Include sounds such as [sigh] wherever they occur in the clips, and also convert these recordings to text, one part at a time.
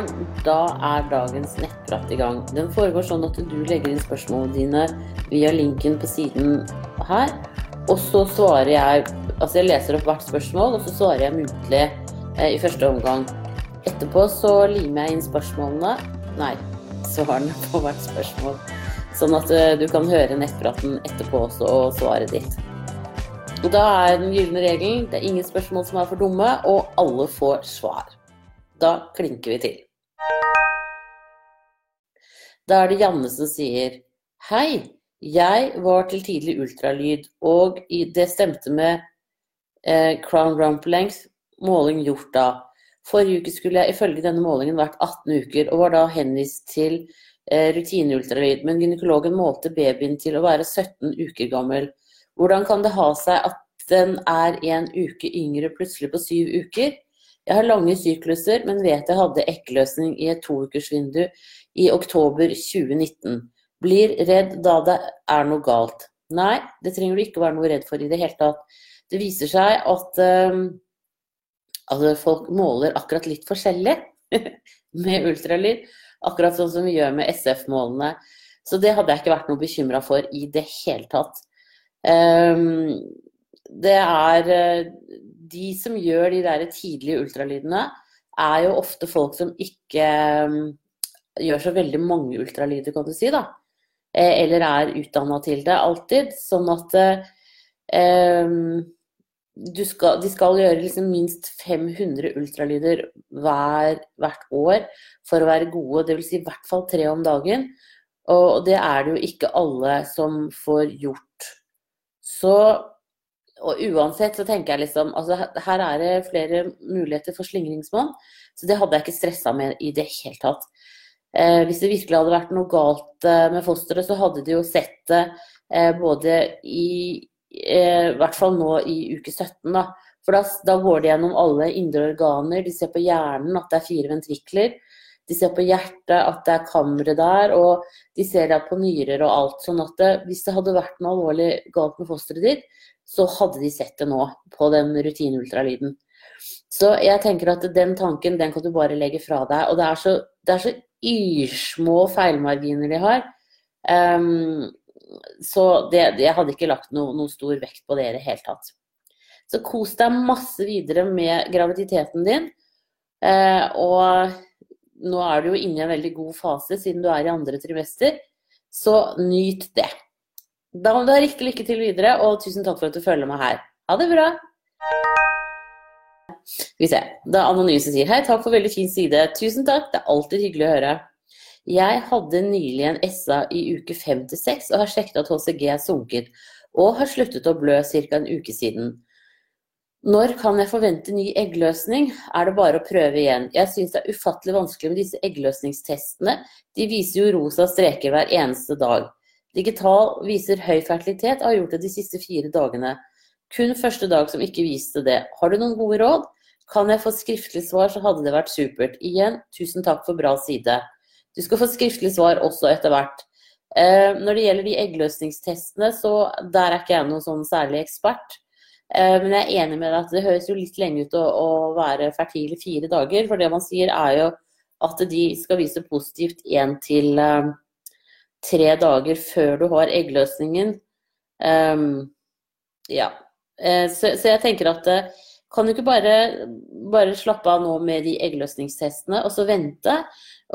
morgen. Da er dagens nettprat i gang. Den foregår sånn at du legger inn spørsmålene dine via linken på siden her. Og så svarer jeg Altså jeg leser opp hvert spørsmål, og så svarer jeg muntlig eh, i første omgang. Etterpå så limer jeg inn spørsmålene Nei, svarene på hvert spørsmål. Sånn at eh, du kan høre nettpraten etterpå også, og svaret ditt. Og da er den gylne regelen det er ingen spørsmål som er for dumme, og alle får svar. Da klinker vi til. Da er det Janne som sier Hei, jeg var til tidlig ultralyd, og det stemte med eh, crown rump length, måling gjort da. Forrige uke skulle jeg ifølge denne målingen vært 18 uker, og var da henvist til eh, rutineultralyd. Men gynekologen målte babyen til å være 17 uker gammel. Hvordan kan det ha seg at den er en uke yngre plutselig på syv uker? Jeg har lange sykluser, men vet jeg hadde eggløsning i et toukersvindu i oktober 2019. Blir redd da det er noe galt. Nei, det trenger du ikke være noe redd for i det hele tatt. Det viser seg at um, altså folk måler akkurat litt forskjellig [laughs] med ultralyd. Akkurat sånn som vi gjør med SF-målene. Så det hadde jeg ikke vært noe bekymra for i det hele tatt. Um, det er eh, De som gjør de der tidlige ultralydene, er jo ofte folk som ikke um, gjør så veldig mange ultralyder, kan du si. da. Eh, eller er utdanna til det alltid. Sånn at eh, skal, de skal gjøre liksom minst 500 ultralyder hver, hvert år for å være gode. Dvs. Si i hvert fall tre om dagen. Og det er det jo ikke alle som får gjort. Så og uansett så tenker jeg liksom altså Her er det flere muligheter for slingringsmonn, så det hadde jeg ikke stressa med i det hele tatt. Eh, hvis det virkelig hadde vært noe galt eh, med fosteret, så hadde de jo sett det eh, både i eh, hvert fall nå i uke 17. Da. For da, da, går de gjennom alle indre organer. De ser på hjernen at det er fire ventrikler. De ser på hjertet at det er kammeret der, og de ser det på nyrer og alt. Sånn at det, hvis det hadde vært noe alvorlig galt med fosteret ditt, så hadde de sett det nå på den rutineultralyden. Så jeg tenker at den tanken den kan du bare legge fra deg. Og det er så, det er så yrsmå feilmarginer de har. Um, så det, jeg hadde ikke lagt noe, noe, stor vekt på det i det hele tatt. Så kos deg masse videre med graviditeten din. Eh, og nå er du jo inne i en veldig god fase siden du er i andre trimester. Så nyt det. Da må du ha riktig lykke til videre, og tusen takk for at du følger meg her. Ha det bra! Skal vi se. Det er Anonyme som sier hei, takk for veldig fin side. Tusen takk, det er alltid hyggelig å høre. Jeg hadde nylig en SA i uke 5 til 6 og har sjekket at HCG er sunket, og har sluttet å blø ca. en uke siden. Når kan jeg forvente ny eggløsning? Er det bare å prøve igjen? Jeg syns det er ufattelig vanskelig med disse eggløsningstestene. De viser jo rosa streker hver eneste dag. Digital viser høy fertilitet, og har gjort det de siste fire dagene. Kun første dag som ikke viste det. Har du noen gode råd? Kan jeg få skriftlig svar, så hadde det vært supert. Igjen, tusen takk for bra side. Du skal få skriftlig svar også etter hvert. Eh, når det gjelder de eggløsningstestene, så der er ikke jeg noen sånn særlig ekspert. Eh, men jeg er enig med deg at det høres jo litt lenge ut å, å være fertil i fire dager. For det man sier er jo at de skal vise positivt én til eh, tre dager før du har eggløsningen. Um, ja. Eh, så, så, jeg tenker at eh, kan du ikke bare, bare slappe av nå med de eggløsningstestene, og så vente?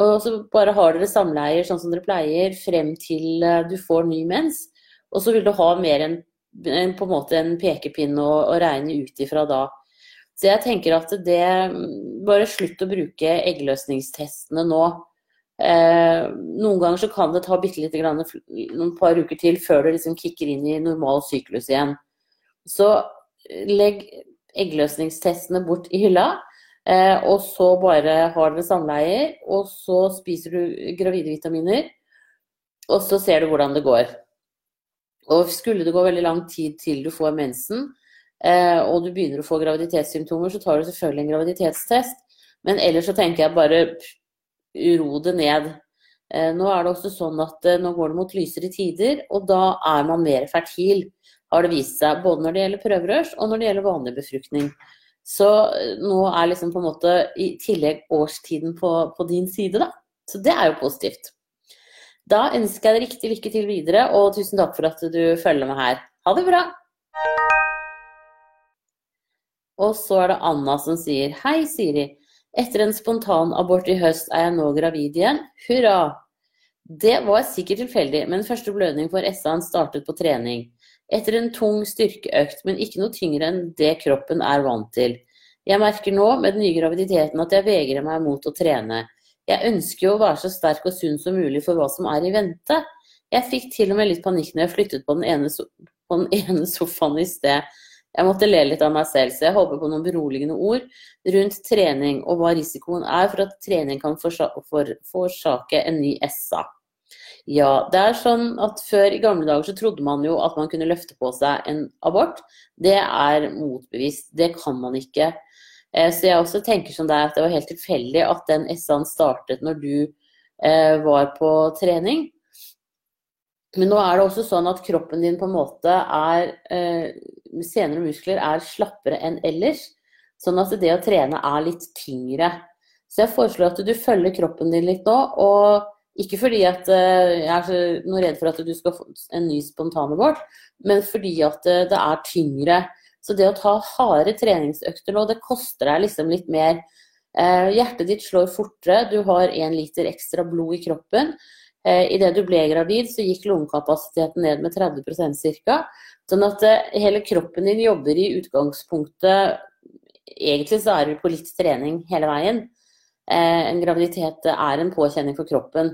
Og så bare har dere samleier sånn som dere pleier frem til eh, du får ny mens. Og så vil du ha mer enn en, på en måte en pekepinn å, å regne ut ifra da. Så jeg tenker at det Bare slutt å bruke eggløsningstestene nå. Eh, noen ganger så kan det ta bitte lite grann, noen par uker til før du liksom kicker inn i normal syklus igjen. Så eh, legg eggløsningstestene bort i hylla. Eh, og så bare har dere samleier, og så spiser du gravide vitaminer. Og så ser du hvordan det går. Og skulle det gå veldig lang tid til du får mensen, eh, og du begynner å få graviditetssymptomer, så tar du selvfølgelig en graviditetstest. Men ellers så tenker jeg bare ro det ned. Eh, nå er det også sånn at eh, nå går det mot lysere tider, og da er man mer fertil har det vist seg, både når det gjelder prøverørs og når det gjelder vanlig befruktning. Så nå er liksom på en måte i tillegg årstiden på, på din side, da. Så det er jo positivt. Da ønsker jeg deg riktig lykke til videre, og tusen takk for at du følger med her. Ha det bra! Og så er det Anna som sier Hei, Siri. Etter en spontanabort i høst er jeg nå gravid igjen. Hurra! Det var sikkert tilfeldig, men første blødning for SA-en startet på trening. Etter en tung styrkeøkt, men ikke noe tyngre enn det kroppen er vant til. Jeg merker nå med den nye graviditeten at jeg vegrer meg mot å trene. Jeg ønsker jo å være så sterk og sunn som mulig for hva som er i vente. Jeg fikk til og med litt panikk når jeg flyttet på den ene, på den ene sofaen i sted. Jeg måtte le litt av meg selv, så jeg håper på noen beroligende ord rundt trening og hva risikoen er for at trening kan forårsake en ny SA. Ja, det er sånn at før i gamle dager så trodde man jo at man kunne løfte på seg en abort. Det er motbevist. Det kan man ikke. Eh, så jeg også tenker som deg at det var helt tilfeldig at den SA-en startet når du eh, var på trening. Men nå er det også sånn at kroppen din på en måte er eh, Sener muskler er slappere enn ellers. Sånn at det å trene er litt tyngre. Så jeg foreslår at du følger kroppen din litt nå. Og ikke fordi at eh, jeg er så noe redd for at du skal få en ny spontanabort, men fordi at eh, det er tyngre. Så det å ta harde treningsøkter nå, det koster deg liksom litt mer. Eh, hjertet ditt slår fortere, du har én liter ekstra blod i kroppen. Eh, Idet du ble gravid, så gikk lungekapasiteten ned med 30% ca. Sånn at eh, hele kroppen din jobber i utgangspunktet Egentlig så er du på litt trening hele veien. Eh, en graviditet er en påkjenning for kroppen.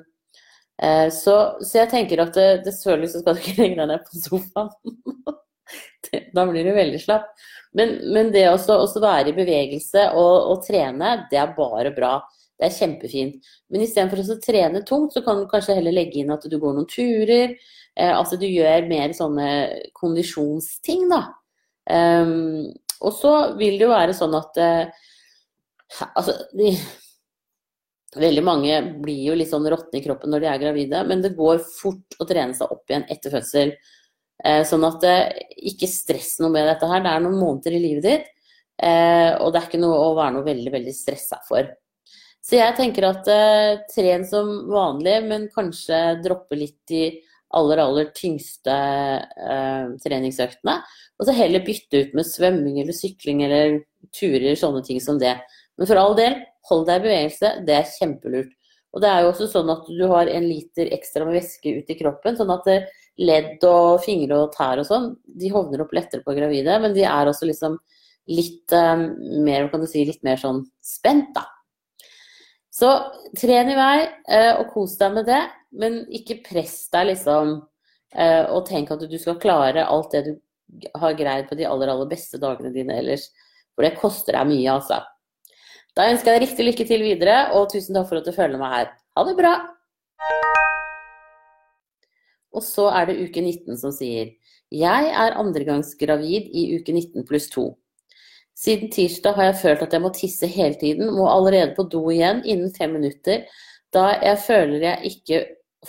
Så, så jeg tenker at det, selvfølgelig så skal du ikke legge deg ned på sofaen. [laughs] da blir du veldig slapp. Men, men det å være i bevegelse og, og trene, det er bare bra. Det er kjempefint. Men istedenfor å trene tungt, så kan du kanskje heller legge inn at du går noen turer. Eh, altså du gjør mer sånne kondisjonsting, da. Um, og så vil det jo være sånn at eh, Altså, de, veldig mange blir jo litt sånn råtne i kroppen når de er gravide, men det går fort å trene seg opp igjen etter fødsel. Eh, sånn at eh, ikke stress noe med dette her. Det er noen måneder i livet ditt, eh, og det er ikke noe å være noe veldig, veldig stressa for. Så jeg tenker at eh, tren som vanlig, men kanskje droppe litt de aller, aller tyngste eh, treningsøktene. Og så heller bytte ut med svømming eller sykling eller turer, sånne ting som det. Men for all del, hold deg i bevegelse. Det er kjempelurt. Og det er jo også sånn at du har en liter ekstra med væske ut i kroppen, sånn at eh, ledd og fingre og tær og sånn, de hovner opp lettere på gravide, men de er også liksom litt um, mer, kan du si, litt mer sånn spent, da. Så tren i vei eh, og kos deg med det, men ikke press deg liksom eh, og tenk at du skal klare alt det du har greid på de aller, aller beste dagene dine ellers. For det koster deg mye, altså. Da ønsker jeg deg riktig lykke til videre, og tusen takk for at du følger meg her. Ha det bra! Og så er det uke 19 som sier Jeg er andregangsgravid i uke 19 pluss 2. Siden tirsdag har jeg følt at jeg må tisse hele tiden, må allerede på do igjen innen fem minutter, da jeg føler jeg ikke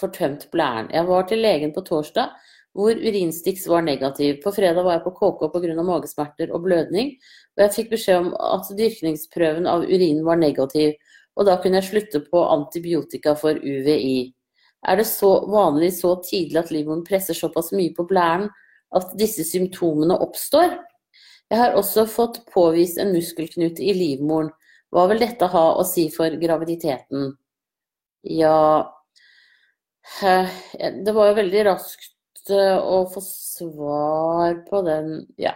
får tømt blæren. Jeg var til legen på torsdag, hvor urinstiks var negativ. På fredag var jeg på KK pga. magesmerter og blødning, og jeg fikk beskjed om at dyrkningsprøven av urinen var negativ, og da kunne jeg slutte på antibiotika for UVI. Er det så vanlig så tidlig at livmoren presser såpass mye på blæren at disse symptomene oppstår? Jeg har også fått påvist en muskelknute i livmoren. Hva vil dette ha å si for graviditeten? Ja Det var jo veldig raskt eh, å få svar på den Ja.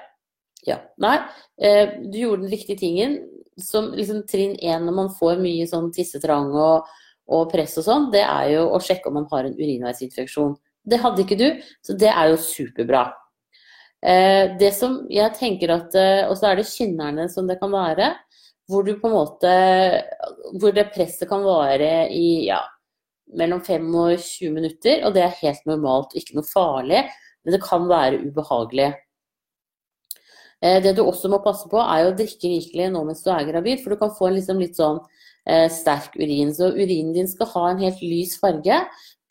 ja. Nei, eh, du gjorde den riktige tingen. Som liksom trinn én når man får mye sånn tissetrang og, og press og sånn, det er jo å sjekke om man har en urinveisinfeksjon. Det hadde ikke du, så det er jo superbra. Eh, det som jeg tenker at eh, Og så er det kynnerne som det kan være. Hvor du på en måte Hvor det presset kan vare i ja, mellom 5 og 20 minutter. Og det er helt normalt ikke noe farlig, men det kan være ubehagelig. Eh, det du også må passe på, er å drikke rikelig nå mens du er gravid, for du kan få en liksom litt sånn eh, sterk urin. Så urinen din skal ha en helt lys farge.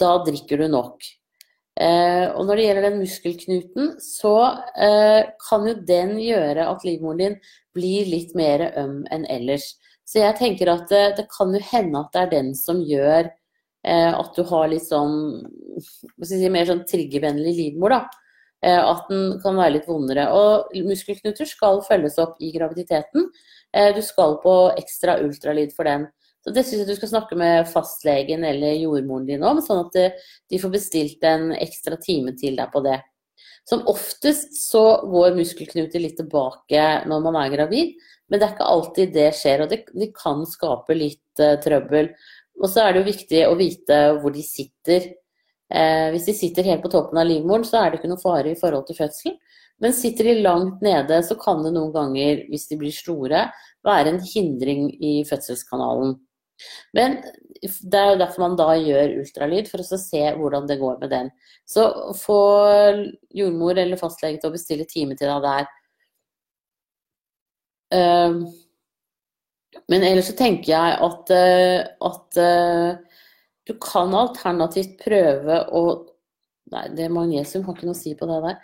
Da drikker du nok. Eh, og når det gjelder den muskelknuten, så eh, kan jo den gjøre at livmoren din blir litt mer øm enn ellers. Så jeg tenker at det, det kan jo hende at det er den som gjør eh, at du har litt sånn si, mer sånn triggervennlig livmor, da. Eh, at den kan være litt vondere. Og muskelknuter skal følges opp i graviditeten. Eh, du skal på ekstra ultralyd for den. Så Det syns jeg du skal snakke med fastlegen eller jordmoren din om, sånn at eh, de får bestilt en ekstra time til deg på det. Som oftest så går muskelknuter litt tilbake når man er gravid, men det er ikke alltid det skjer, og det, de kan skape litt uh, trøbbel. Og så er det jo viktig å vite hvor de sitter. Eh, hvis de sitter helt på toppen av livmoren, så er det ikke noe fare i forhold til fødselen. Men sitter de langt nede, så kan det noen ganger, hvis de blir store, være en hindring i fødselskanalen. Men det er jo derfor man da gjør ultralyd, for å se hvordan det går med den. Så få jordmor eller fastlege til å bestille time til deg der. Ehm, men ellers så tenker jeg at, eh, at eh, du kan alternativt prøve å Nei, det magnesium har ikke noe å si på det der.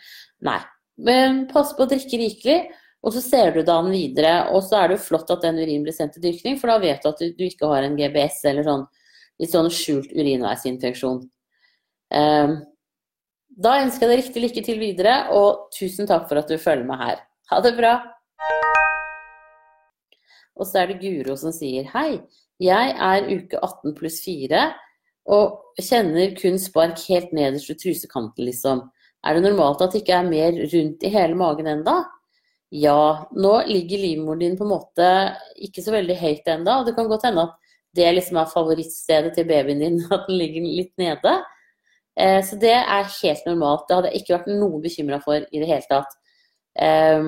Nei. Men pass på å drikke rikelig. Og så ser du dagen videre, og så er det jo flott at den urinen blir sendt til dyrkning, for da vet du at du ikke har en GBS eller sånn litt sånn skjult urinveisinfeksjon. Um, da ønsker jeg deg riktig lykke til videre, og tusen takk for at du følger med her. Ha det bra! Og så er det Guro som sier hei, jeg er uke 18 pluss 4 og kjenner kun spark helt nederst ved trusekanten, liksom. Er det normalt at det ikke er mer rundt i hele magen enda? Ja, nå ligger livmoren din på en måte ikke så veldig høyt ennå. Og det kan godt hende at det liksom er favorittstedet til babyen din, [laughs] at den ligger litt nede. Eh, så det er helt normalt. Det hadde jeg ikke vært noe bekymra for i det hele tatt. Eh,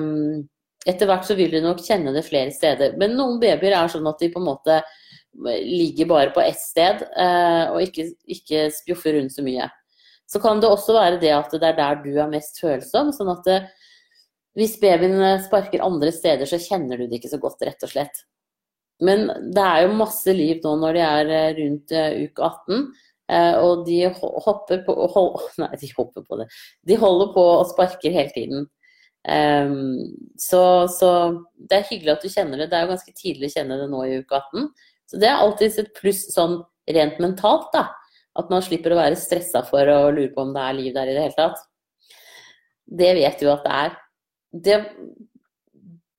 etter hvert så vil du nok kjenne det flere steder. Men noen babyer er sånn at de på en måte ligger bare på ett sted, eh, og ikke, ikke spjoffer rundt så mye. Så kan det også være det at det er der du er mest følsom. sånn at det, hvis babyen eh, sparker andre steder, så kjenner du det ikke så godt, rett og slett. Men det er jo masse liv nå når de er eh, rundt eh, uke 18. Og de hopper på hold, [laughs] Nei, de hopper på det. De holder på og sparker hele tiden. Um, så, så, det er hyggelig at du kjenner det. Det er jo ganske tidlig å kjenne det nå i uke 18. Så det er alltid et pluss sånn rent mentalt, da. At man slipper å være stressa for å lure på om det er liv der i det hele tatt. Det vet du at det er det,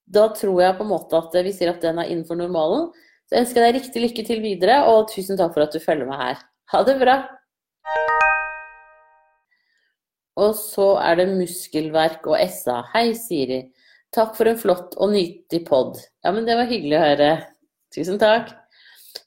da tror jeg på en måte at vi sier at den er innenfor normalen. Så jeg ønsker deg riktig lykke til videre, og tusen takk for at du følger meg her. Ha det bra! Og så er det muskelverk og SA. Hei, Siri. Takk for en flott og nyttig pod. Ja, men det var hyggelig å høre. Tusen takk.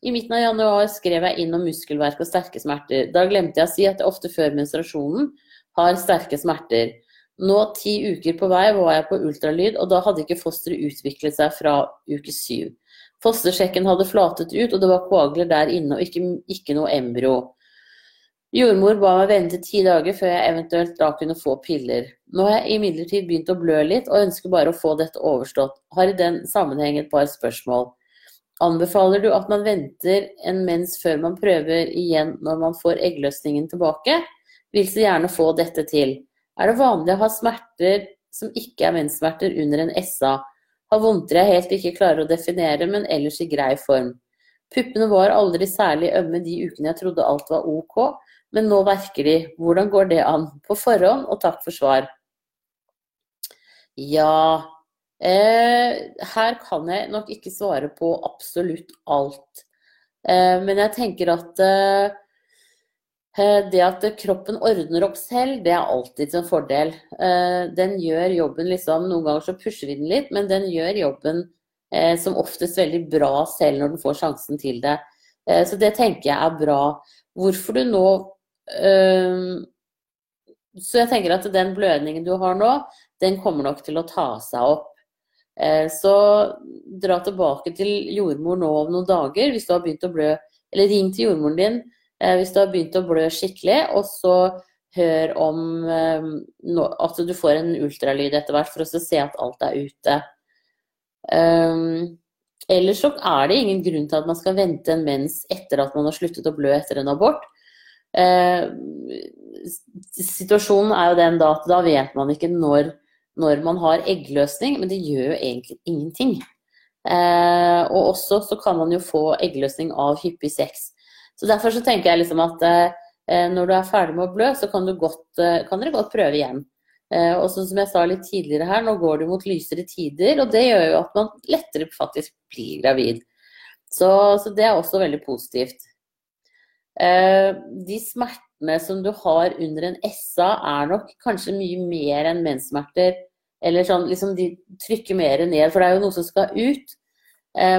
I midten av januar skrev jeg inn om muskelverk og sterke smerter. Da glemte jeg å si at jeg ofte før menstruasjonen har sterke smerter. Nå, ti uker på vei, var jeg på ultralyd, og da hadde ikke fosteret utviklet seg fra uke syv. Fostersjekken hadde flatet ut, og det var koagler der inne, og ikke, ikke noe embryo. Jordmor ba meg vente ti dager før jeg eventuelt da kunne få piller. Nå har jeg imidlertid begynt å blø litt, og ønsker bare å få dette overstått. Har i den sammenheng et par spørsmål. Anbefaler du at man venter en mens før man prøver igjen når man får eggløsningen tilbake? Vil så gjerne få dette til. Er det vanlig å ha smerter som ikke er menssmerter under en SA? Har vondter jeg helt ikke klarer å definere, men ellers i grei form. Puppene var aldri særlig ømme de ukene jeg trodde alt var ok, men nå verker de. Hvordan går det an? På forhånd, og takk for svar. Ja eh, Her kan jeg nok ikke svare på absolutt alt. Eh, men jeg tenker at eh, det at kroppen ordner opp selv, det er alltid en fordel. Eh, den gjør jobben liksom Noen ganger så pusher vi den litt, men den gjør jobben eh, som oftest veldig bra selv når den får sjansen til det. Så det tenker jeg er bra. Hvorfor du nå Så jeg tenker at den blødningen du har nå, den kommer nok til å ta seg opp. Så dra tilbake til jordmor nå om noen dager hvis du har begynt å blø. Eller ring til jordmoren din Eh, hvis du har begynt å blø skikkelig, og så hør om eh, At du får en ultralyd etter hvert for å se at alt er ute. Um, ellers så er det ingen grunn til at man skal vente en mens etter at man har sluttet å blø etter en abort. Eh, situasjonen er jo den da at da vet man ikke når, når man har eggløsning, men det gjør jo egentlig ingenting. Eh, og også så kan man jo få eggløsning av hyppig sex. Så derfor så tenker jeg liksom at eh, når du er ferdig med å blø, så kan, godt, eh, kan dere godt prøve igjen. Eh, og som jeg sa litt tidligere her, nå går det mot lysere tider, og det gjør jo at man lettere faktisk blir gravid. Så, så det er også veldig positivt. Eh, de smertene som du har under en SA er nok kanskje mye mer enn menssmerter. Eller sånn, liksom de trykker mer ned, for det er jo noe som skal ut eh,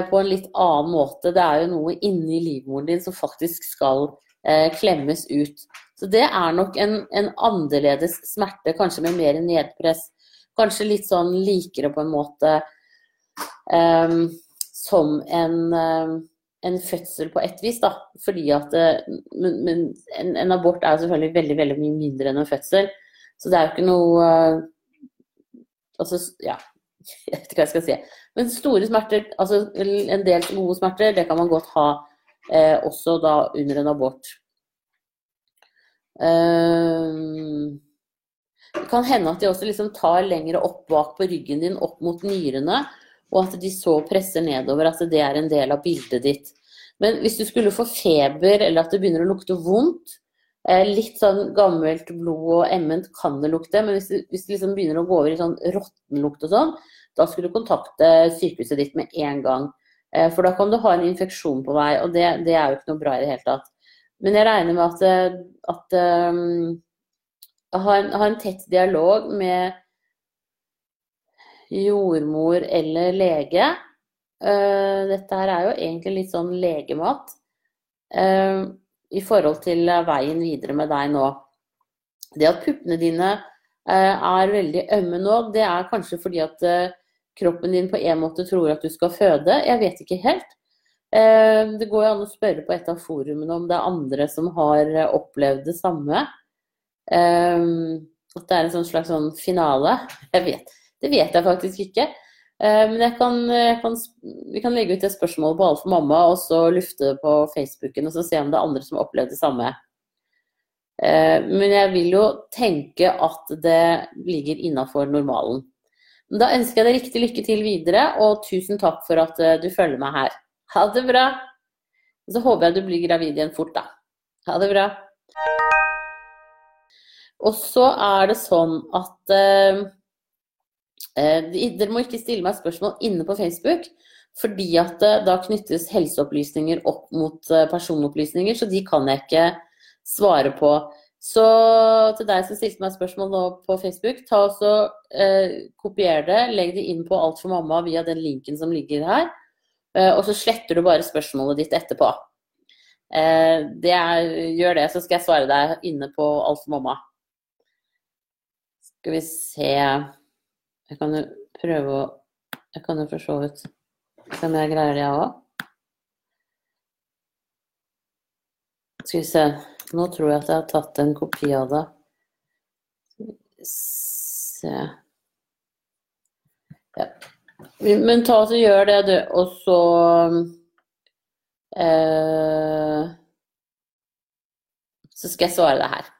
på en litt annen måte. Det er jo noe inni livmoren din som faktisk skal eh, klemmes ut. Så det er nok en, en, annerledes smerte, kanskje med mer nedpress. Kanskje litt sånn likere på en måte um, som en, um, en, fødsel på et vis, da. Fordi at eh, Men, men en, en, abort er selvfølgelig veldig, veldig mye mindre enn en fødsel. Så det er jo ikke noe uh, Altså, ja. [laughs] Jeg vet ikke hva jeg skal si. Men store smerter, altså en del gode smerter, det kan man godt ha eh, også da under en abort. Um, det kan hende at de også liksom tar lengre opp bak på ryggen din, opp mot nyrene, og at de så presser nedover, at det er en del av bildet ditt. Men hvis du skulle få feber, eller at det begynner å lukte vondt, litt sånn gammelt blod og emment kan det lukte, men hvis hvis det liksom begynner å gå over i sånn råttenlukt og sånn, da skulle du kontakte sykehuset ditt med en gang. Eh, for da kan du ha en infeksjon på vei, og det, det er jo ikke noe bra i det hele tatt. Men jeg regner med at, eh, at um, ha, en, ha en tett dialog med jordmor eller lege. Uh, dette her er jo egentlig litt sånn legemat uh, i forhold til veien videre med deg nå. Det at puppene dine uh, er veldig ømme nå, det er kanskje fordi at kroppen din på en måte tror at du skal føde. Jeg vet ikke helt. Eh, det går jo an å spørre på et av forumene om det er andre som har eh, opplevd det samme. Eh, at det er en sånn slags sånn finale. Jeg vet, det vet jeg faktisk ikke. Men jeg kan, jeg kan, vi kan legge ut et spørsmål på Alt for mamma, og så lufte det på Facebooken og så se om det er andre som har opplevd det samme. Men jeg vil jo tenke at det ligger innafor normalen. Da ønsker jeg deg riktig lykke til videre, og tusen takk for at du følger meg her. Ha det bra. Så håper jeg du blir gravid igjen fort, da. Ha det bra. Og så er det sånn at Dere må ikke stille meg spørsmål inne på Facebook, fordi at uh, da knyttes helseopplysninger opp mot uh, personopplysninger, så de kan jeg ikke svare på. Så til deg som stilte meg spørsmål nå på Facebook, ta også kopier det, legg det inn på Alt for mamma via den linken som ligger her. Eh, og så sletter du bare spørsmålet ditt etterpå. Eh, det er, gjør det, så skal jeg svare deg inne på Alt for mamma. Skal vi se Jeg kan jo prøve å Jeg kan jo for så vidt se om jeg greier det, jeg òg. Skal vi se Nå tror jeg at jeg har tatt en kopi av det. Se Ja. Men ta og gjør det, du. Og så eh, Så skal jeg svare deg her.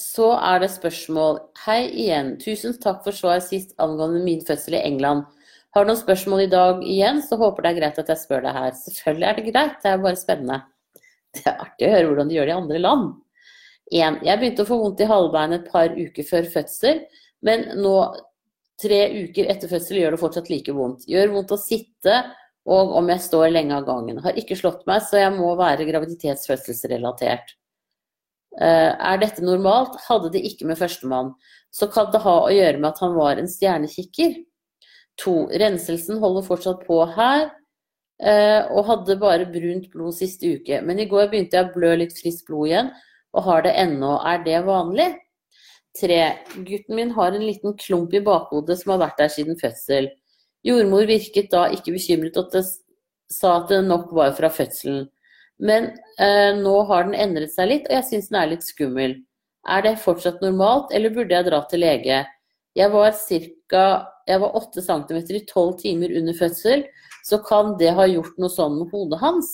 Så er det spørsmål. Hei igjen. Tusen takk for svar sist angående min fødsel i England. Har du noen spørsmål i dag igjen, så håper det er greit at jeg spør deg her. Selvfølgelig er det greit, det er bare spennende. Det er artig å høre hvordan de gjør det i andre land. 1. Jeg begynte å få vondt i halvbeinet et par uker før fødsel, men nå Tre uker etter fødsel gjør det fortsatt like vondt. Gjør vondt å sitte og om jeg står lenge av gangen. Har ikke slått meg, så jeg må være graviditetsfødselsrelatert. Uh, er dette normalt? Hadde det ikke med førstemann. Så kan det ha å gjøre med at han var en stjernekikker. To, renselsen holder fortsatt på her, uh, og hadde bare brunt blod siste uke. Men i går begynte jeg å blø litt friskt blod igjen, og har det ennå. Er det vanlig? Tre. Gutten min har en liten klump i bakhodet som har vært der siden fødsel. Jordmor virket da ikke bekymret og sa at det nok var fra fødselen. Men eh, nå har den endret seg litt, og jeg syns den er litt skummel. Er det fortsatt normalt, eller burde jeg dra til lege? Jeg var ca. Jeg var 8 cm i 12 timer under fødsel, så kan det ha gjort noe sånn med hodet hans?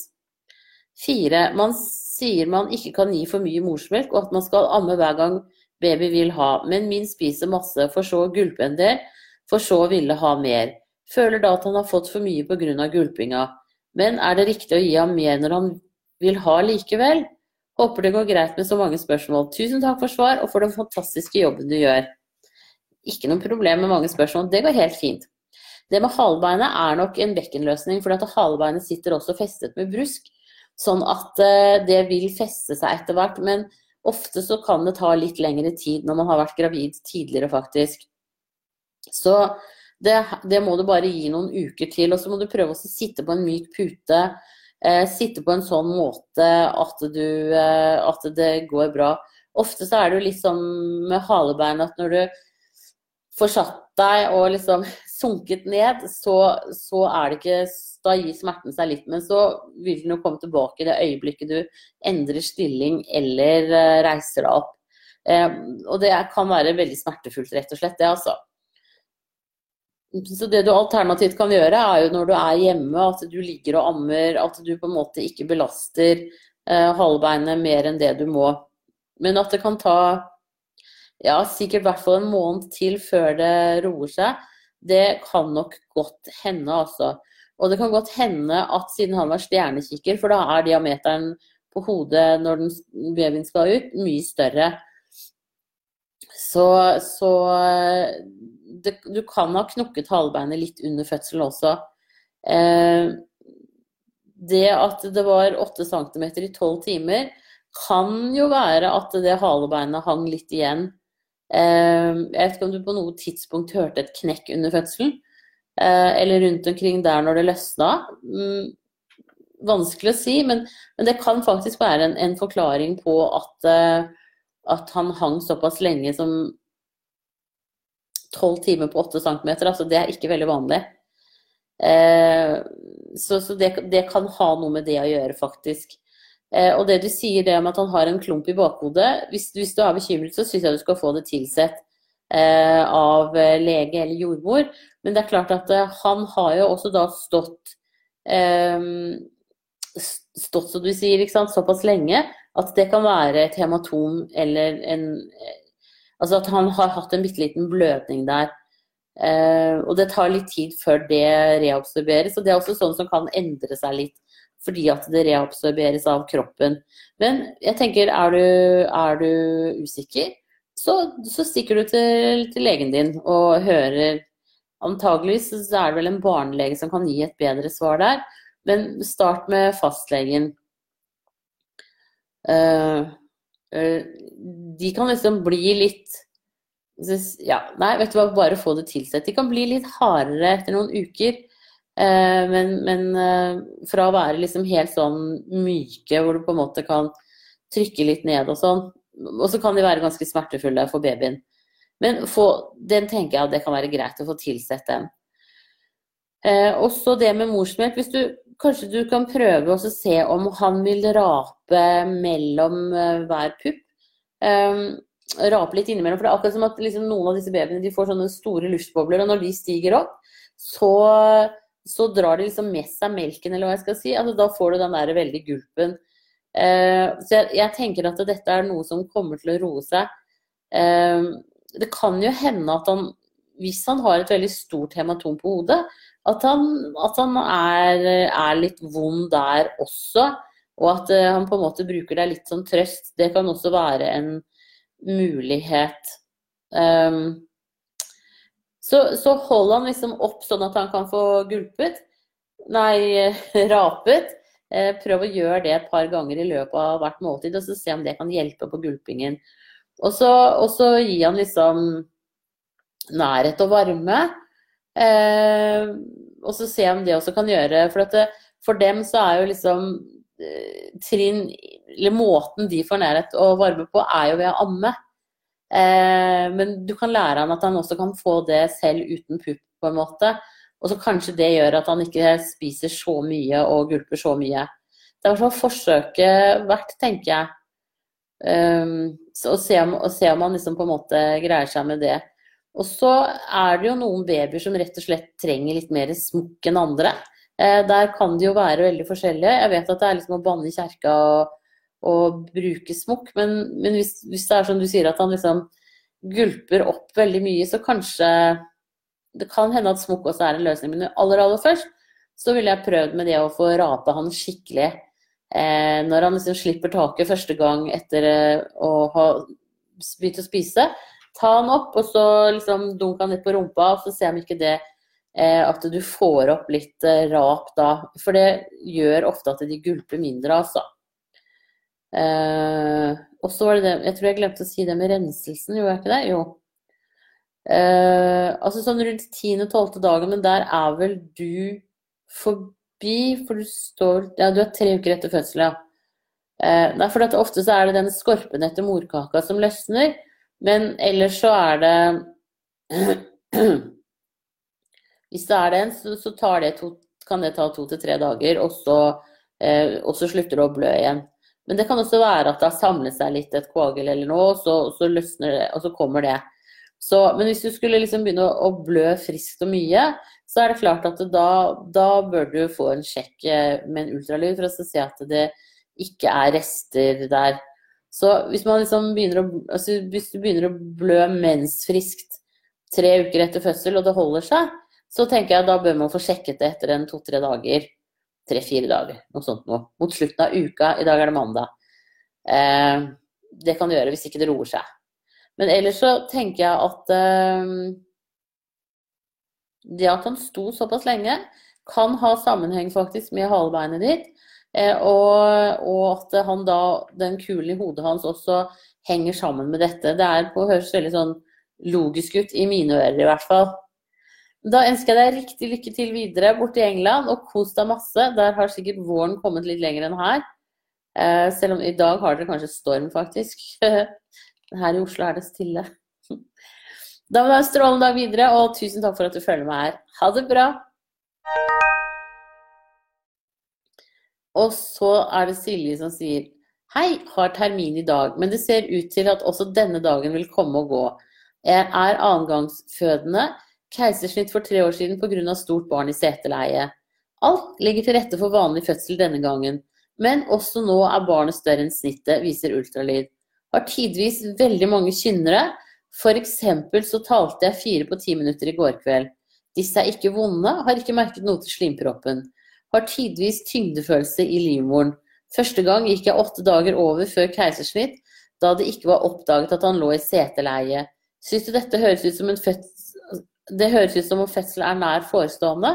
4. man sier man ikke kan gi for mye morsmelk, og at man skal amme hver gang baby vil ha, men min spiser masse, for så å gulpe en del, for så å ville ha mer. Føler da at han har fått for mye pga. gulpinga. Men er det riktig å gi ham mer når han vil ha likevel? Håper det går greit med så mange spørsmål. Tusen takk for svar, og for den fantastiske jobben du gjør. Ikke noe problem med mange spørsmål, det går helt fint. Det med halebeinet er nok en bekkenløsning, for halebeinet sitter også festet med brusk. Sånn at eh, det vil feste seg etter hvert. Men ofte så kan det ta litt lengre tid når man har vært gravid tidligere, faktisk. Så det, det må du bare gi noen uker til. Og så må du prøve å sitte på en myk pute. Eh, sitte på en sånn måte at, du, eh, at det går bra. Ofte så er det jo litt sånn med halebein at når du får satt deg og liksom [laughs] sunket ned, så, så er det ikke Da gir smerten seg litt, men så vil den jo komme tilbake i det øyeblikket du endrer stilling eller uh, reiser deg opp. Og det kan være veldig smertefullt, rett og slett, det altså. Så det du alternativt kan gjøre, er jo når du er hjemme, at du ligger og ammer, at du på en måte ikke belaster eh, halebeinet mer enn det du må. Men at det kan ta ja, sikkert i hvert fall en måned til før det roer seg, det kan nok godt hende, altså. Og det kan godt hende at siden han var stjernekikker, for da er diameteren på hodet når den, babyen skal ut, mye større. Så, så det, du kan ha knokket halebeinet litt under fødselen også. Eh, det at det var 8 cm i 12 timer, kan jo være at det halebeinet hang litt igjen. Eh, jeg vet ikke om du på noe tidspunkt hørte et knekk under fødselen? Eh, eller rundt omkring der når det løsna. Mm, vanskelig å si, men, men, det kan faktisk være en, en forklaring på at, eh, at han hang såpass lenge som tolv timer på åtte centimeter. Altså det er ikke veldig vanlig. Eh, så, så det, det, kan ha noe med det å gjøre, faktisk. Eh, og det du sier det om at han har en klump i bakhodet, hvis, hvis du er bekymret, så syns jeg du skal få det tilsett eh, av lege eller jordmor. Men det er klart at eh, han har jo også da stått eh, stått, som du sier, såpass lenge at det kan være et hematom eller en Altså at han har hatt en bitte liten blødning der. Eh, og det tar litt tid før det reabsorberes. Og det er også sånn som kan endre seg litt fordi at det reabsorberes av kroppen. Men jeg tenker, er du, er du usikker, så, så, stikker du til, til, legen din og hører Antageligvis så er det vel en barnelege som kan gi et bedre svar der, men start med fastlegen. Uh, de kan liksom bli litt ja, Nei, vet du hva, bare få det tilsett. De kan bli litt hardere etter noen uker. Eh, men, men eh, fra å være liksom helt sånn myke, hvor du på en måte kan trykke litt ned og sånn, og så kan de være ganske smertefulle for babyen. Men få, den tenker jeg at det kan være greit å få tilsett den. Eh, også det med morsmelk. Hvis du, kanskje du kan prøve å se om han vil rape mellom eh, hver pupp um, rape litt innimellom. For det er akkurat som at liksom, noen av disse babyene får sånne store luftbobler, og når de stiger opp, så, så drar de liksom med seg melken, eller hva jeg skal si. Altså, da får du den der veldig gulpen. Uh, så jeg, jeg, tenker at dette er noe som kommer til å roe seg. Uh, det kan jo hende at han, hvis han har et veldig stort hematom på hodet, at han, at han er, er, litt vond der også. Og at uh, han på en måte bruker deg litt som trøst. Det kan også være en mulighet. Um, så, så hold han liksom opp sånn at han kan få gulpet. Nei, [laughs] rapet. Uh, prøv å gjøre det et par ganger i løpet av hvert måltid, og så se om det kan hjelpe på gulpingen. Og så, og så gi han liksom nærhet og varme. Uh, og så se om det også kan gjøre For, det, for dem så er jo liksom Eh, trinn Eller måten de får nærhet og varme på, er jo ved å amme. Eh, men du kan lære han at han også kan få det selv uten pupp, på en måte. Og så kanskje det gjør at han ikke spiser så mye og gulper så mye. Det er i hvert fall forsøket verdt, tenker jeg. Um, så, å, se om, se om han liksom på en måte greier seg med det. Og så er det jo noen babyer som rett og slett trenger litt mer smokk enn andre. Eh, der kan de jo være veldig forskjellige. Jeg vet at det er liksom å banne i kjerka og, og bruke smokk, men, men hvis, hvis, det er som du sier, at han liksom gulper opp veldig mye, så kanskje det kan hende at smokk også er en løsning. Men aller, aller først så ville jeg prøvd med det å få rapa han skikkelig. Eh, når han liksom slipper taket første gang etter eh, å ha begynt å spise, ta den opp og så liksom dunk den litt på rumpa, og så se om ikke det eh, At du får opp litt eh, rap da. For det gjør ofte at de gulper mindre, altså. Eh, og så var det det Jeg tror jeg glemte å si det med renselsen, gjorde jeg ikke det? Jo. Eh, altså sånn rundt 10.-12. dagen, men der er vel du forbi, for du står Ja, du er tre uker etter fødsel, ja. Eh, nei, for ofte så er det den skorpen etter morkaka som løsner. Men ellers så er det [clears throat] Hvis det er den, så, så det to, kan det ta to til tre dager, og så, eh, og så, slutter det å blø igjen. Men det kan også være at det har samlet seg litt et koagel eller noe, og så, så løsner det, og så kommer det. Så, men hvis du skulle liksom begynne å, å, blø friskt og mye, så er det klart at da, da bør du få en sjekk eh, med en ultralyd for å se at det ikke er rester der. Så hvis, liksom å, altså hvis du begynner å blø mensfriskt tre uker etter fødsel, og det holder seg, så tenker jeg da bør man få sjekket det etter en to-tre dager. Tre-fire dager, noe sånt noe. Mot slutten av uka, i dag er det mandag. Eh, det kan du gjøre hvis ikke det roer seg. Men ellers så tenker jeg at eh, det at han sto såpass lenge, kan ha sammenheng faktisk med halebeinet ditt. Eh, og, og, at han da, den kulen i hodet hans også henger sammen med dette. Det er på, høres veldig sånn logisk ut, i mine ører i hvert fall. Da ønsker jeg deg riktig lykke til videre borte i England, og kos deg masse. Der har sikkert våren kommet litt lenger enn her. Eh, selv om i dag har dere kanskje storm, faktisk. [laughs] Her i Oslo er det stille. [laughs] Da må du ha en strålende dag videre, og tusen takk for at du følger meg her. Ha det bra! Og så er det Silje som sier Hei, har termin i dag, men det ser ut til at også denne dagen vil komme og gå. Jeg er annengangsfødende, keisersnitt for tre år siden pga. stort barn i seteleie. Alt ligger til rette for vanlig fødsel denne gangen, men også nå er barnet større enn snittet, viser ultralyd. Har tidvis veldig mange kynnere, f.eks. så talte jeg fire på ti minutter i går kveld. Disse er ikke vonde, har ikke merket noe til slimproppen har tidvis tyngdefølelse i livmoren. Første gang gikk jeg åtte dager over før keisersnitt, da det ikke var oppdaget at han lå i seteleie. Syns du dette høres ut som en fødsel Det høres ut som om fødsel er nær forestående?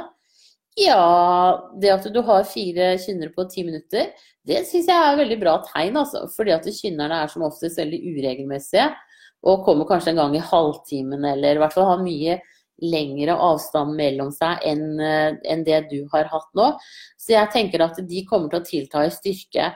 Ja, det at du har fire kynner på ti minutter, det syns jeg er veldig bra tegn, altså. Fordi at kynnerne er som oftest veldig uregelmessige og kommer kanskje en gang i halvtimen, eller i hvert fall har mye lengre avstand mellom seg enn, eh, enn det du har hatt nå. Så jeg tenker at de kommer til å tilta i styrke.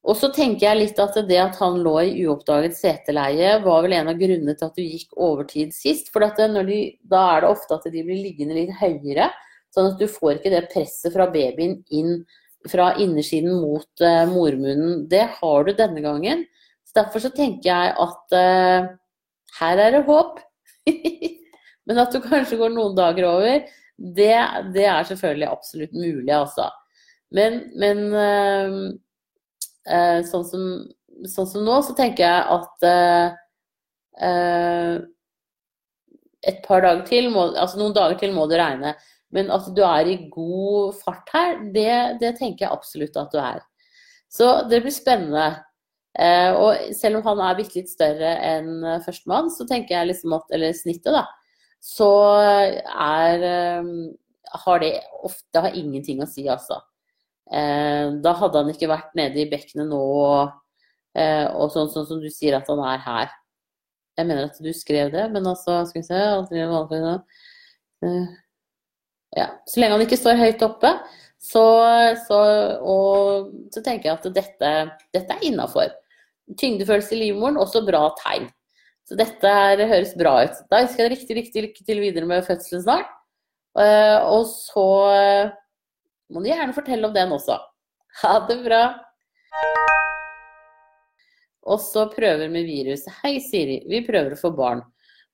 Og så tenker jeg litt at det at han lå i uoppdaget seteleie, var vel en av grunnene til at du gikk overtid sist. For de, da er det ofte at de blir liggende litt høyere, sånn at du får ikke det presset fra babyen inn fra innersiden mot uh, mormunnen. Det har du denne gangen. Så Derfor så tenker jeg at uh, her er det håp. [laughs] Men at du kanskje går noen dager over, det, det er selvfølgelig absolutt mulig, altså. Men, men øh, øh, sånn, som, sånn, som, nå, så tenker jeg at øh, et par dager til, må, altså noen dager til må du regne. Men at du er i god fart her, det, det tenker jeg absolutt at du er. Så det blir spennende. Eh, og selv om han er bitte litt større enn førstemann, så tenker jeg liksom at Eller snittet, da så er eh, har det ofte har ingenting å si, altså. Eh, da hadde han ikke vært nede i bekkenet nå eh, og sånn, sånn, som du sier at han er her. Jeg mener at du skrev det, men altså Skal vi se ja. Så lenge han ikke står høyt oppe, så, så, og, så tenker jeg at dette, dette er innafor. Tyngdefølelse i livmoren, også bra tegn. Så dette her høres bra ut. Da ønsker jeg riktig, riktig lykke til videre med fødselen snart. Eh, og så eh, må du gjerne fortelle om den også. [laughs] Ha det bra. Og så prøver med virus. Hei, Siri. Vi prøver å få barn.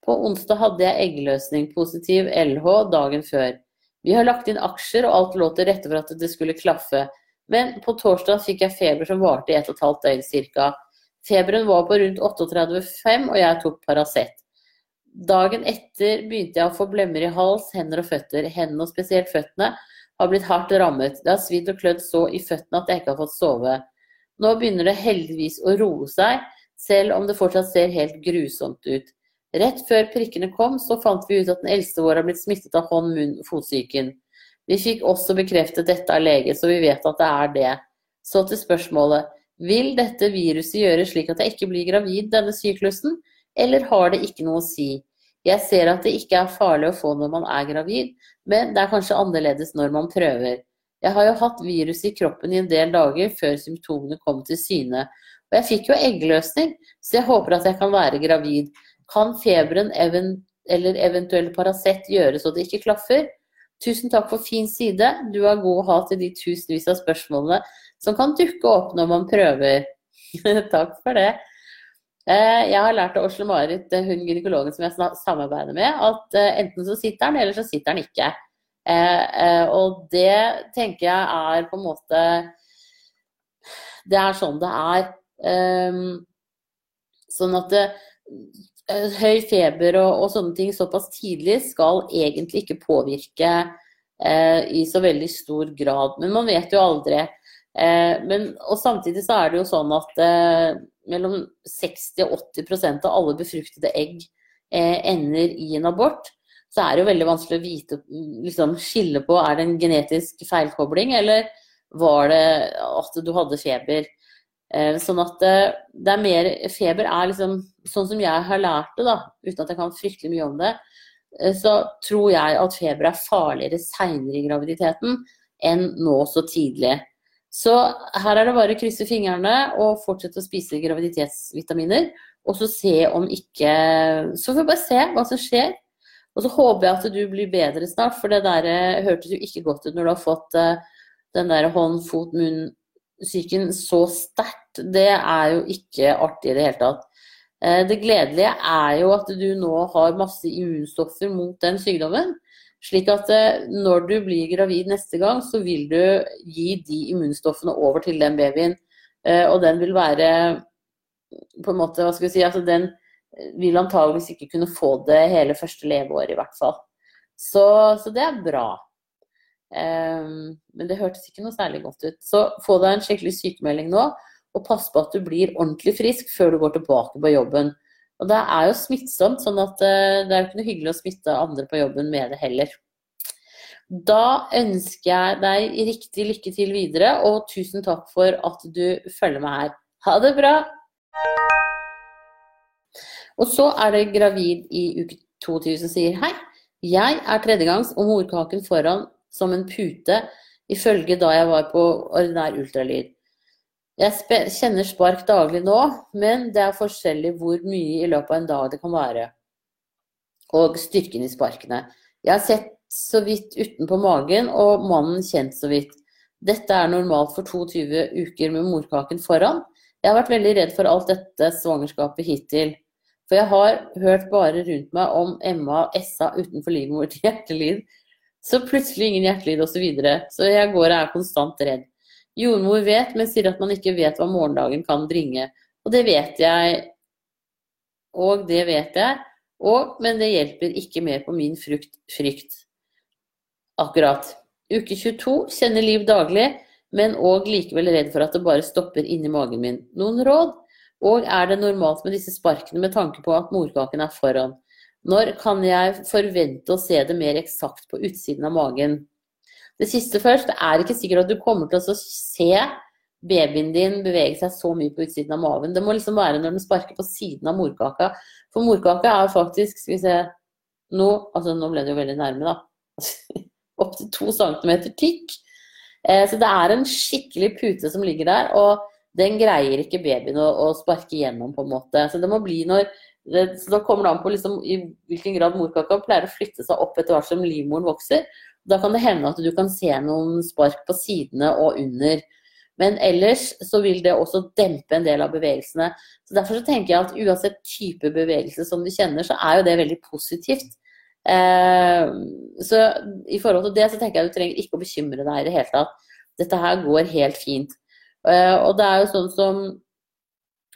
På onsdag hadde jeg eggløsning positiv LH dagen før. Vi har lagt inn aksjer, og alt lå til rette for at det skulle klaffe. Men på torsdag fikk jeg feber som varte i ett og et halvt døgn ca. Feberen var på rundt 38,5, og jeg tok Paracet. Dagen etter begynte jeg å få blemmer i hals, hender og føtter. Hendene, og spesielt føttene, har blitt hardt rammet. Det har svidd og klødd så i føttene at jeg ikke har fått sove. Nå begynner det heldigvis å roe seg, selv om det fortsatt ser helt grusomt ut. Rett før prikkene kom, så fant vi ut at den eldste vår har blitt smittet av hånd-, munn- og fotsyken. Vi fikk også bekreftet dette av lege, så vi vet at det er det. Så til spørsmålet. Vil dette viruset gjøre slik at jeg ikke blir gravid denne syklusen, eller har det ikke noe å si? Jeg ser at det ikke er farlig å få når man er gravid, men det er kanskje annerledes når man prøver. Jeg har jo hatt viruset i kroppen i en del dager før symptomene kom til syne. Og jeg fikk jo eggløsning, så jeg håper at jeg kan være gravid. Kan feberen even eller eventuell Paracet gjøre så det ikke klaffer? Tusen takk for fin side. Du er god å ha til de tusenvis av spørsmålene som kan dukke opp når man prøver. [laughs] takk for det. Eh, jeg har lært av Oslo Marit, eh, hun gynekologen som jeg samarbeider med, at eh, enten så sitter den, eller så sitter den ikke. Og det tenker jeg er på en måte Det er sånn det er. Ehm, sånn at høy feber og, og, sånne ting såpass tidlig skal egentlig ikke påvirke i så veldig stor grad. Men man vet jo aldri. Men, og samtidig så er det jo sånn at mellom 60 og 80% av alle befruktede egg eh, ender i en abort, så er det jo veldig vanskelig å vite, liksom, skille på er det en genetisk feilkobling, eller var det at du hadde feber. Eh, sånn at eh, det er mer Feber er liksom Sånn som jeg har lært det, da, uten at jeg kan fryktelig mye om det, eh, så tror jeg at feber er farligere seinere i graviditeten enn nå så tidlig. Så her er det bare å krysse fingrene og fortsette å spise graviditetsvitaminer. Og så se om ikke Så får vi bare se hva som skjer. Og så håper jeg at du blir bedre snart, for det der eh, hørtes jo ikke godt ut når du har fått uh, den der hånd-fot-munn-syken så sterkt. Det er jo ikke artig i det hele tatt. Uh, det gledelige er jo at du nå har masse immunstoffer mot den sykdommen. Slik at eh, når du blir gravid neste gang, så vil du gi de immunstoffene over til den babyen. Eh, og den vil være på en måte, hva skal vi si, altså den vil antageligvis ikke kunne få det hele første leveåret, i hvert fall. Så, så det er bra. Um, men det hørtes ikke noe særlig godt ut. Så få deg en skikkelig sykemelding nå, og pass på at du blir ordentlig frisk før du går tilbake på jobben. Og det er jo smittsomt, sånn at eh, det er jo ikke noe hyggelig å smitte andre på jobben med det heller. Da ønsker jeg deg riktig lykke til videre, og tusen takk for at du følger meg her. Ha det bra! Og så er det gravid i uke 2000 sier hei. Jeg er tredjegangs og morkaken foran som en pute, ifølge da jeg var på ordinær ultralyd. Jeg kjenner spark daglig nå, men det er forskjellig hvor mye i løpet av en dag det kan være. Og styrken i sparkene. Jeg har sett så vidt utenpå magen, og mannen kjent så vidt. Dette er normalt for 22 uker med morkaken foran. Jeg har vært veldig redd for alt dette svangerskapet hittil. For jeg har hørt bare rundt meg om Emma og Essa utenfor livmor til [laughs] hjertelyd. Så plutselig ingen hjertelyd osv. Så, videre. så jeg går og er konstant redd. Jordmor vet, men sier at man ikke vet hva morgendagen kan bringe. Og det vet jeg. Og det vet jeg. Og, men det hjelper ikke mer på min frukt, frykt. Akkurat. Uke 22 kjenner liv daglig, men òg likevel redd for at det bare stopper inni magen min. Noen råd? Og er det normalt med disse sparkene med tanke på at morkaken er foran? Når kan jeg forvente å se det mer eksakt på utsiden av magen? Det siste først. Det er ikke sikkert at du kommer til å se babyen din bevege seg så mye på utsiden av maven. Det må liksom være når den sparker på siden av morkaka. For morkaka er faktisk Skal vi se Nå, altså nå ble det jo veldig nærme, da. [laughs] Opptil to centimeter tykk. Eh, så det er en skikkelig pute som ligger der, og den greier ikke babyen å, å sparke gjennom, på en måte. Så det må bli når det, så Da kommer det an på liksom, i hvilken grad morkaka pleier å flytte seg opp etter hvert som livmoren vokser. Da kan det hende at du kan se noen spark på sidene og under. Men ellers så vil det også dempe en del av bevegelsene. Så Derfor så tenker jeg at uansett type bevegelse som du kjenner, så er jo det veldig positivt. Eh, så i forhold til det så tenker jeg du trenger ikke å bekymre deg i det hele tatt. Dette her går helt fint. Eh, og det er jo sånn som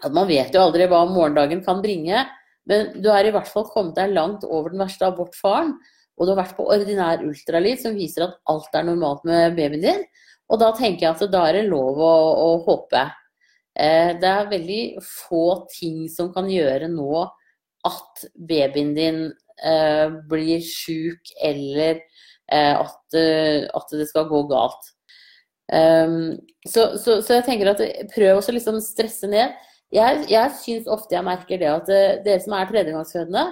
at man vet jo aldri hva morgendagen kan bringe, men du er i hvert fall kommet deg langt over den verste abortfaren. Og du har vært på ordinær ultralyd som viser at alt er normalt med babyen din. Og da tenker jeg at da er det lov å, å håpe. Eh, det er veldig få ting som kan gjøre nå at babyen din eh, blir sjuk, eller eh, at, eh, at, det skal gå galt. Um, så, så, så, jeg tenker at prøv også liksom stresse ned. Jeg, jeg syns ofte jeg merker det at eh, dere som er tredjegangsfødende,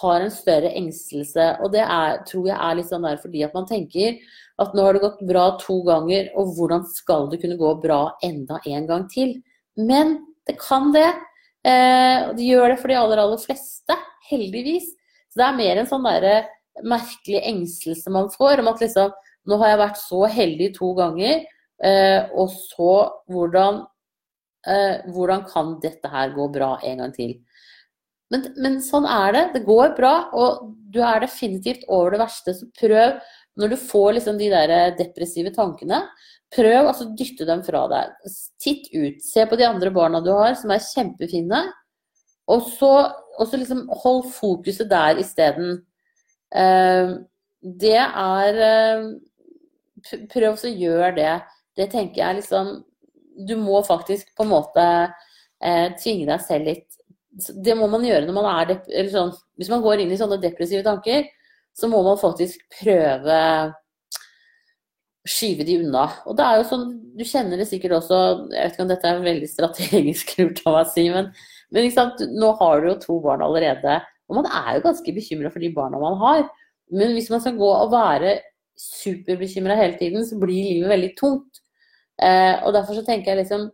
har en større engstelse. Og det er, tror jeg er litt sånn der fordi at man tenker at nå har det gått bra to ganger, og hvordan skal det kunne gå bra enda en gang til? Men det kan det. Eh, de gjør det for de aller, aller fleste, heldigvis. Så det er mer en sånn derre merkelig engstelse man får om at liksom Nå har jeg vært så heldig to ganger, eh, og så hvordan, eh, hvordan kan dette her gå bra en gang til? Men, men, sånn er det. Det går bra, og du er definitivt over det verste. Så prøv, når du får liksom de der depressive tankene, prøv altså dytte dem fra deg. Titt ut. Se på de andre barna du har, som er kjempefine. Og så, og så liksom hold fokuset der isteden. Uh, det er uh, Prøv å gjøre det. Det tenker jeg liksom Du må faktisk på en måte uh, tvinge deg selv litt det må man gjøre når man er sånn, Hvis man går inn i sånne depressive tanker, så må man faktisk prøve skyve de unna. Og det er jo sånn, Du kjenner det sikkert også Jeg vet ikke om dette er veldig strategisk [laughs] lurt av meg å si, men, men nå har du jo to barn allerede. Og man er jo ganske bekymra for de barna man har. Men hvis man skal gå og være superbekymra hele tiden, så blir livet veldig tungt. Eh, og derfor så tenker jeg liksom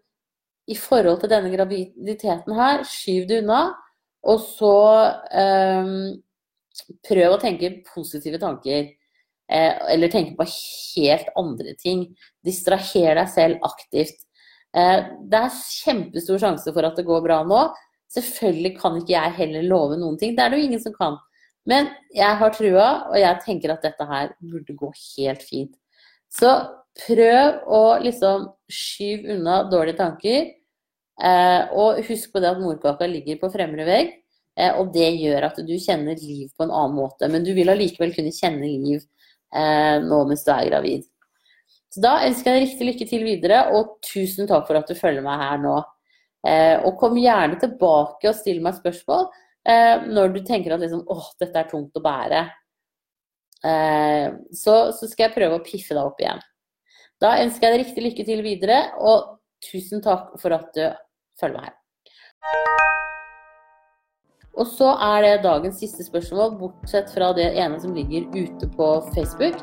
i forhold til denne graviditeten her, skyv det unna. Og så um, prøv å tenke positive tanker. Eh, eller tenke på helt andre ting. Distraher deg selv aktivt. Eh, det er kjempestor sjanse for at det går bra nå. Selvfølgelig kan ikke jeg heller love noen ting. Det er det jo ingen som kan. Men jeg har trua, og jeg tenker at dette her burde gå helt fint. Så prøv å liksom skyve unna dårlige tanker. Eh, og husk på det at morkaka ligger på fremre vegg, eh, og det gjør at du kjenner liv på en annen måte. Men du vil allikevel kunne kjenne liv eh, nå mens du er gravid. Så da ønsker jeg deg riktig lykke til videre, og tusen takk for at du følger meg her nå. Eh, og kom gjerne tilbake og still meg spørsmål eh, når du tenker at liksom, åh, dette er tungt å bære. Eh, så, så, skal jeg prøve å piffe deg opp igjen. Da ønsker jeg deg riktig lykke til videre, og tusen takk for at du følger meg her. Og så er det dagens siste spørsmål, bortsett fra det ene som ligger ute på Facebook.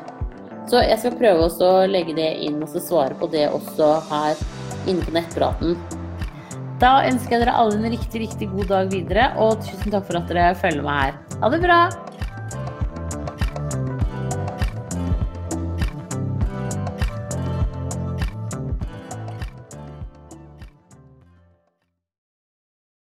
Så jeg skal prøve å legge det inn og svare på det også her inne på nettpraten. Da ønsker jeg dere alle en riktig, riktig god dag videre, og tusen takk for at dere følger meg her. Ha det bra!